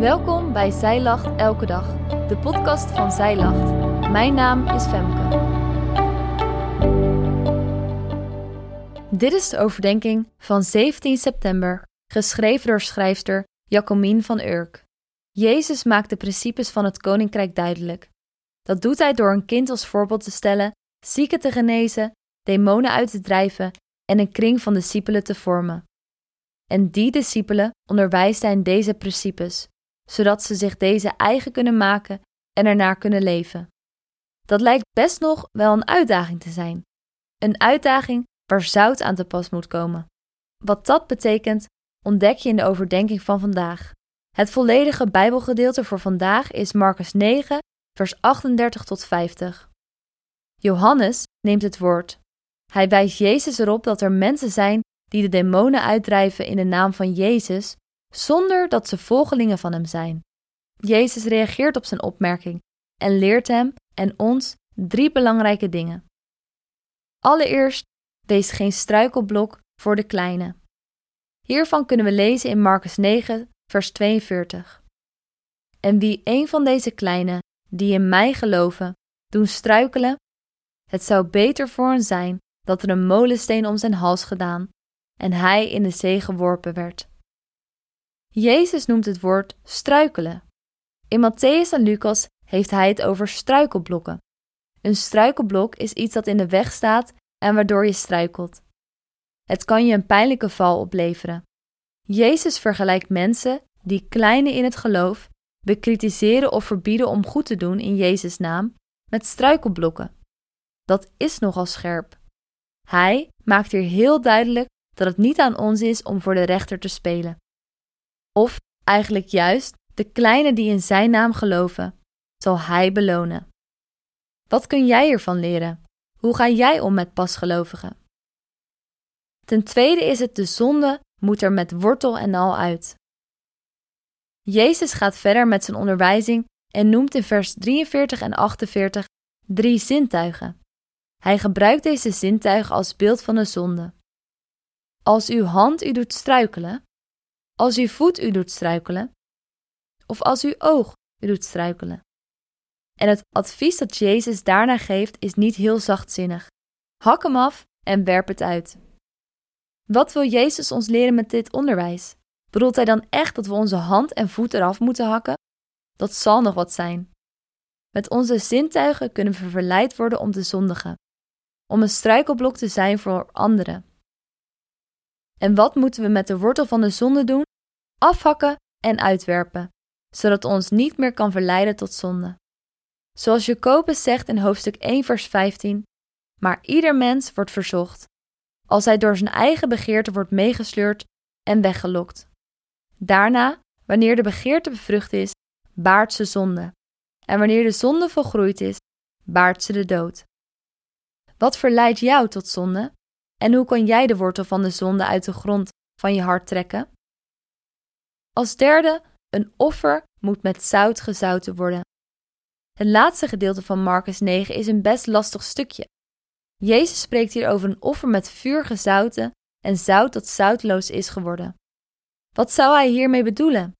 Welkom bij Zij Lacht Elke Dag, de podcast van Zij Lacht. Mijn naam is Femke. Dit is de overdenking van 17 september, geschreven door schrijfster Jacomien van Urk. Jezus maakt de principes van het koninkrijk duidelijk. Dat doet hij door een kind als voorbeeld te stellen, zieken te genezen, demonen uit te drijven en een kring van discipelen te vormen. En die discipelen onderwijst hij in deze principes, zodat ze zich deze eigen kunnen maken en ernaar kunnen leven. Dat lijkt best nog wel een uitdaging te zijn. Een uitdaging waar zout aan te pas moet komen. Wat dat betekent, ontdek je in de overdenking van vandaag. Het volledige Bijbelgedeelte voor vandaag is Marcus 9, vers 38 tot 50. Johannes neemt het woord. Hij wijst Jezus erop dat er mensen zijn die de demonen uitdrijven in de naam van Jezus, zonder dat ze volgelingen van hem zijn. Jezus reageert op zijn opmerking en leert hem en ons drie belangrijke dingen. Allereerst, wees geen struikelblok voor de kleine. Hiervan kunnen we lezen in Marcus 9, vers 42. En wie een van deze kleine, die in mij geloven, doen struikelen, het zou beter voor hen zijn dat er een molensteen om zijn hals gedaan en hij in de zee geworpen werd. Jezus noemt het woord struikelen. In Matthäus en Lucas heeft hij het over struikelblokken. Een struikelblok is iets dat in de weg staat en waardoor je struikelt. Het kan je een pijnlijke val opleveren. Jezus vergelijkt mensen die kleine in het geloof bekritiseren of verbieden om goed te doen in Jezus' naam met struikelblokken. Dat is nogal scherp. Hij maakt hier heel duidelijk dat het niet aan ons is om voor de rechter te spelen. Of eigenlijk juist de kleine die in zijn naam geloven, zal hij belonen. Wat kun jij ervan leren? Hoe ga jij om met pasgelovigen? Ten tweede is het de zonde moet er met wortel en al uit. Jezus gaat verder met zijn onderwijzing en noemt in vers 43 en 48 drie zintuigen. Hij gebruikt deze zintuigen als beeld van de zonde. Als uw hand u doet struikelen, als uw voet u doet struikelen, of als uw oog u doet struikelen. En het advies dat Jezus daarna geeft is niet heel zachtzinnig. Hak hem af en werp het uit. Wat wil Jezus ons leren met dit onderwijs? Bedoelt hij dan echt dat we onze hand en voet eraf moeten hakken? Dat zal nog wat zijn. Met onze zintuigen kunnen we verleid worden om te zondigen, om een struikelblok te zijn voor anderen. En wat moeten we met de wortel van de zonde doen? Afhakken en uitwerpen, zodat ons niet meer kan verleiden tot zonde. Zoals Jacobus zegt in hoofdstuk 1, vers 15: Maar ieder mens wordt verzocht, als hij door zijn eigen begeerte wordt meegesleurd en weggelokt. Daarna, wanneer de begeerte bevrucht is, baart ze zonde. En wanneer de zonde volgroeid is, baart ze de dood. Wat verleidt jou tot zonde? En hoe kan jij de wortel van de zonde uit de grond van je hart trekken? Als derde, een offer moet met zout gezouten worden. Het laatste gedeelte van Marcus 9 is een best lastig stukje. Jezus spreekt hier over een offer met vuur gezouten en zout dat zoutloos is geworden. Wat zou hij hiermee bedoelen?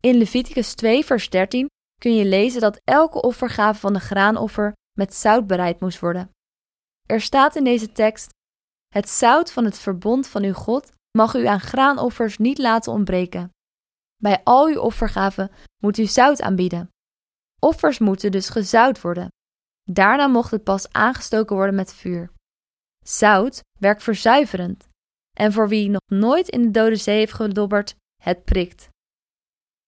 In Leviticus 2, vers 13 kun je lezen dat elke offergave van de graanoffer met zout bereid moest worden. Er staat in deze tekst: Het zout van het verbond van uw God mag u aan graanoffers niet laten ontbreken. Bij al uw offergaven moet u zout aanbieden. Offers moeten dus gezout worden. Daarna mocht het pas aangestoken worden met vuur. Zout werkt verzuiverend. En voor wie nog nooit in de Dode Zee heeft gedobberd, het prikt.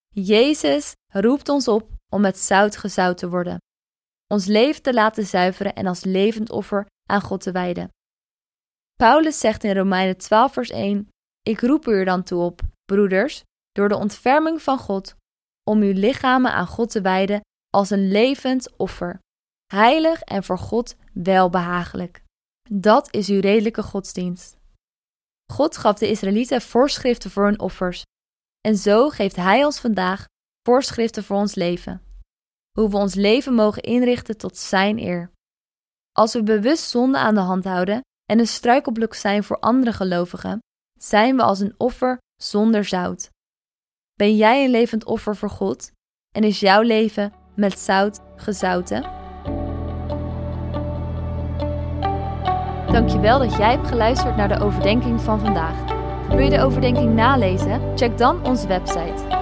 Jezus roept ons op om met zout gezout te worden, ons leven te laten zuiveren en als levend offer aan God te wijden. Paulus zegt in Romeinen 12, vers 1: Ik roep u er dan toe op, broeders, door de ontferming van God, om uw lichamen aan God te wijden als een levend offer, heilig en voor God welbehagelijk. Dat is uw redelijke godsdienst. God gaf de Israëlieten voorschriften voor hun offers, en zo geeft Hij ons vandaag voorschriften voor ons leven. Hoe we ons leven mogen inrichten tot Zijn eer. Als we bewust zonde aan de hand houden en een struikelblok zijn voor andere gelovigen, zijn we als een offer zonder zout. Ben jij een levend offer voor God? En is jouw leven met zout gezouten? Dankjewel dat jij hebt geluisterd naar de overdenking van vandaag. Wil je de overdenking nalezen? Check dan onze website.